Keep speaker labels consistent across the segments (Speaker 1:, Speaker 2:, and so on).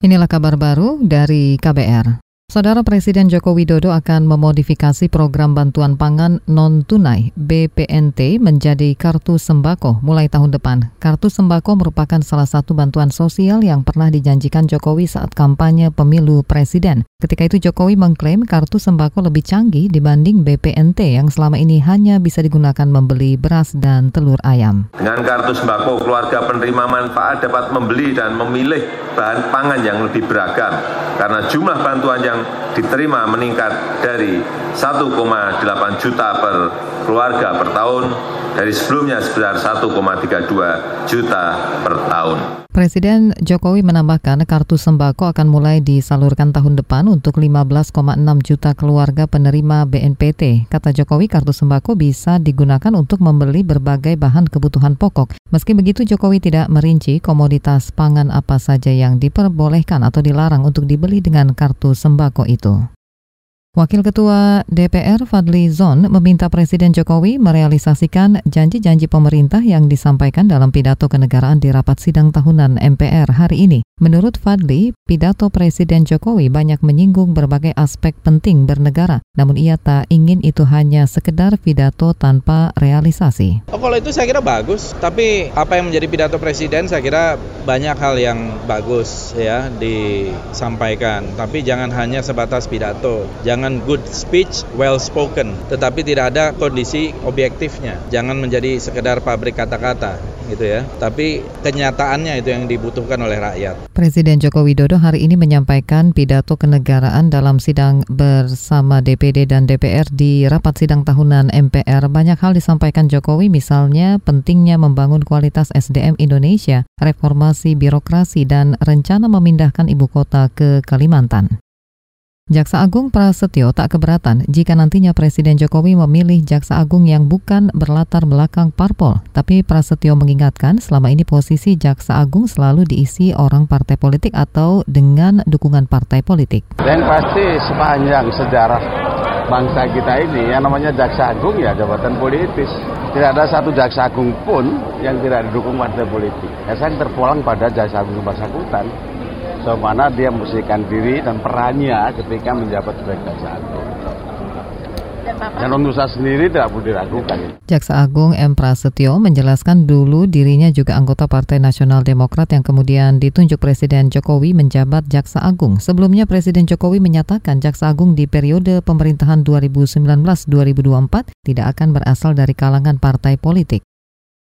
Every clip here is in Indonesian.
Speaker 1: Inilah kabar baru dari KBR. Saudara Presiden Joko Widodo akan memodifikasi program bantuan pangan non-tunai BPNT menjadi kartu sembako mulai tahun depan. Kartu sembako merupakan salah satu bantuan sosial yang pernah dijanjikan Jokowi saat kampanye pemilu presiden. Ketika itu Jokowi mengklaim kartu sembako lebih canggih dibanding BPNT yang selama ini hanya bisa digunakan membeli beras dan telur ayam.
Speaker 2: Dengan kartu sembako, keluarga penerima manfaat dapat membeli dan memilih bahan pangan yang lebih beragam karena jumlah bantuan yang diterima meningkat dari 1,8 juta per keluarga per tahun dari sebelumnya sebesar 1,32 juta per tahun.
Speaker 1: Presiden Jokowi menambahkan kartu sembako akan mulai disalurkan tahun depan untuk 15,6 juta keluarga penerima BNPT. Kata Jokowi, kartu sembako bisa digunakan untuk membeli berbagai bahan kebutuhan pokok. Meski begitu, Jokowi tidak merinci komoditas pangan apa saja yang diperbolehkan atau dilarang untuk dibeli dengan kartu sembako itu. Wakil Ketua DPR Fadli Zon meminta Presiden Jokowi merealisasikan janji-janji pemerintah yang disampaikan dalam pidato kenegaraan di rapat sidang tahunan MPR hari ini. Menurut Fadli, pidato Presiden Jokowi banyak menyinggung berbagai aspek penting bernegara, namun ia tak ingin itu hanya sekedar pidato tanpa realisasi.
Speaker 3: Oh, kalau itu saya kira bagus, tapi apa yang menjadi pidato Presiden saya kira banyak hal yang bagus ya disampaikan, tapi jangan hanya sebatas pidato, jangan good speech, well spoken, tetapi tidak ada kondisi objektifnya, jangan menjadi sekedar pabrik kata-kata gitu ya, tapi kenyataannya itu yang dibutuhkan oleh rakyat.
Speaker 1: Presiden Joko Widodo hari ini menyampaikan pidato kenegaraan dalam sidang bersama DPD dan DPR di rapat sidang tahunan MPR. Banyak hal disampaikan Jokowi, misalnya pentingnya membangun kualitas SDM Indonesia, reformasi birokrasi, dan rencana memindahkan ibu kota ke Kalimantan. Jaksa Agung Prasetyo tak keberatan jika nantinya Presiden Jokowi memilih Jaksa Agung yang bukan berlatar belakang parpol. Tapi Prasetyo mengingatkan selama ini posisi Jaksa Agung selalu diisi orang partai politik atau dengan dukungan partai politik.
Speaker 4: Dan pasti sepanjang sejarah bangsa kita ini yang namanya Jaksa Agung ya jabatan politis. Tidak ada satu Jaksa Agung pun yang tidak didukung partai politik. Ya, saya terpulang pada Jaksa Agung Bersangkutan so mana dia membersihkan diri dan perannya ketika menjabat sebagai jaksa agung. Dan untuk saya sendiri tidak perlu diragukan.
Speaker 1: Jaksa Agung M. Prasetyo menjelaskan dulu dirinya juga anggota Partai Nasional Demokrat yang kemudian ditunjuk Presiden Jokowi menjabat Jaksa Agung. Sebelumnya Presiden Jokowi menyatakan Jaksa Agung di periode pemerintahan 2019-2024 tidak akan berasal dari kalangan partai politik.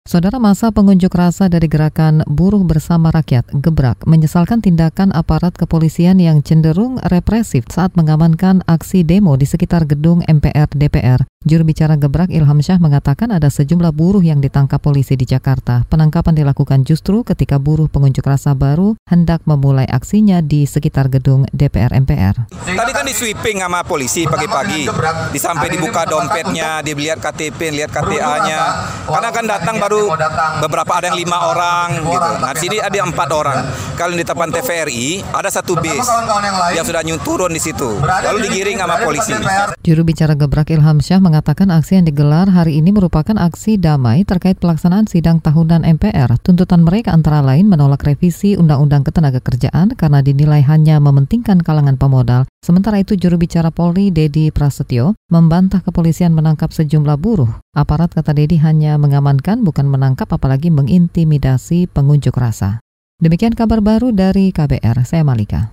Speaker 1: Saudara masa pengunjuk rasa dari gerakan buruh bersama rakyat Gebrak menyesalkan tindakan aparat kepolisian yang cenderung represif saat mengamankan aksi demo di sekitar gedung MPR DPR. Juru bicara Gebrak Ilham Syah mengatakan ada sejumlah buruh yang ditangkap polisi di Jakarta. Penangkapan dilakukan justru ketika buruh pengunjuk rasa baru hendak memulai aksinya di sekitar gedung DPR MPR.
Speaker 5: Tadi kan di sweeping sama polisi pagi-pagi, di sampai dibuka dompetnya, dilihat KTP, lihat KTA-nya. Karena kan datang baru beberapa ada yang lima orang gitu. Nah di sini ada empat orang. Kalau di depan TVRI ada satu bis yang sudah turun di situ, lalu digiring sama polisi.
Speaker 1: Juru bicara Gebrak Ilham Syah mengatakan aksi yang digelar hari ini merupakan aksi damai terkait pelaksanaan sidang tahunan MPR. Tuntutan mereka antara lain menolak revisi Undang-Undang Ketenagakerjaan karena dinilai hanya mementingkan kalangan pemodal. Sementara itu juru bicara Polri Dedi Prasetyo membantah kepolisian menangkap sejumlah buruh. Aparat kata Dedi hanya mengamankan bukan menangkap apalagi mengintimidasi pengunjuk rasa. Demikian kabar baru dari KBR, saya Malika.